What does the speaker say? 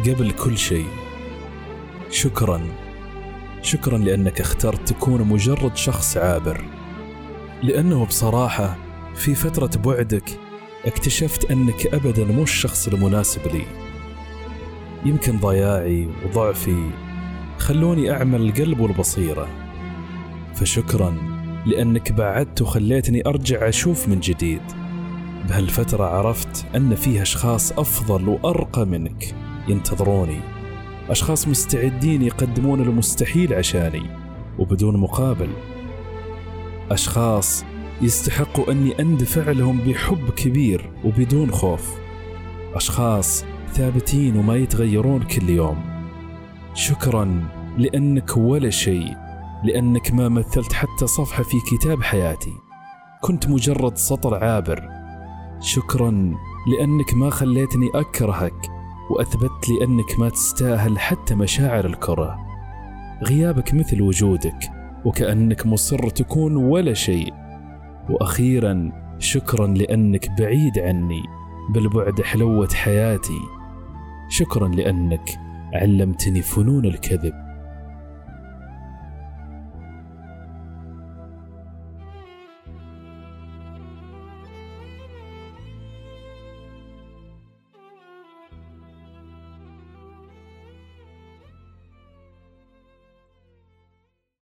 قبل كل شيء شكرا شكرا لأنك اخترت تكون مجرد شخص عابر. لأنه بصراحة في فترة بعدك اكتشفت أنك أبدا مو الشخص المناسب لي. يمكن ضياعي وضعفي خلوني أعمى القلب والبصيرة. فشكرا لأنك بعدت وخليتني أرجع أشوف من جديد. بهالفترة عرفت أن فيه أشخاص أفضل وأرقى منك. ينتظروني. أشخاص مستعدين يقدمون المستحيل عشاني وبدون مقابل. أشخاص يستحقوا أني أندفع لهم بحب كبير وبدون خوف. أشخاص ثابتين وما يتغيرون كل يوم. شكرا لأنك ولا شيء لأنك ما مثلت حتى صفحة في كتاب حياتي. كنت مجرد سطر عابر. شكرا لأنك ما خليتني أكرهك. وأثبت لي أنك ما تستاهل حتى مشاعر الكرة. غيابك مثل وجودك وكأنك مصر تكون ولا شيء. وأخيرا شكرا لأنك بعيد عني بالبعد حلوة حياتي. شكرا لأنك علمتني فنون الكذب.